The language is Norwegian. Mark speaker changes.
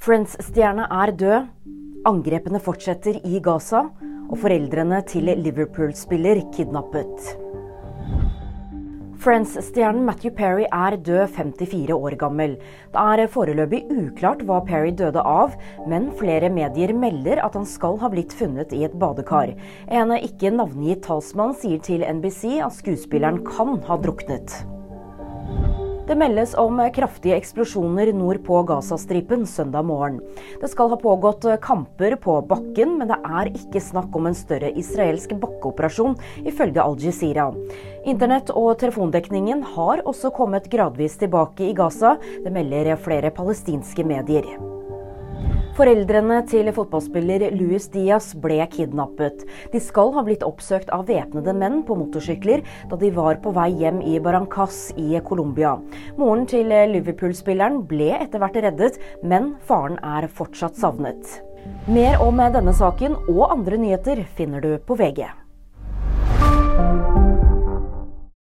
Speaker 1: Friends-stjerne er død, angrepene fortsetter i Gaza, og foreldrene til Liverpool-spiller kidnappet. Friends-stjernen Matthew Perry er død 54 år gammel. Det er foreløpig uklart hva Perry døde av, men flere medier melder at han skal ha blitt funnet i et badekar. En ikke navngitt talsmann sier til NBC at skuespilleren kan ha druknet. Det meldes om kraftige eksplosjoner nord på Gazastripen søndag morgen. Det skal ha pågått kamper på bakken, men det er ikke snakk om en større israelsk bakkeoperasjon, ifølge Al Jazeera. Internett- og telefondekningen har også kommet gradvis tilbake i Gaza. Det melder flere palestinske medier. Foreldrene til fotballspiller Luis Diaz ble kidnappet. De skal ha blitt oppsøkt av væpnede menn på motorsykler da de var på vei hjem i Barrancas i Colombia. Moren til Liverpool-spilleren ble etter hvert reddet, men faren er fortsatt savnet. Mer om denne saken og andre nyheter finner du på VG.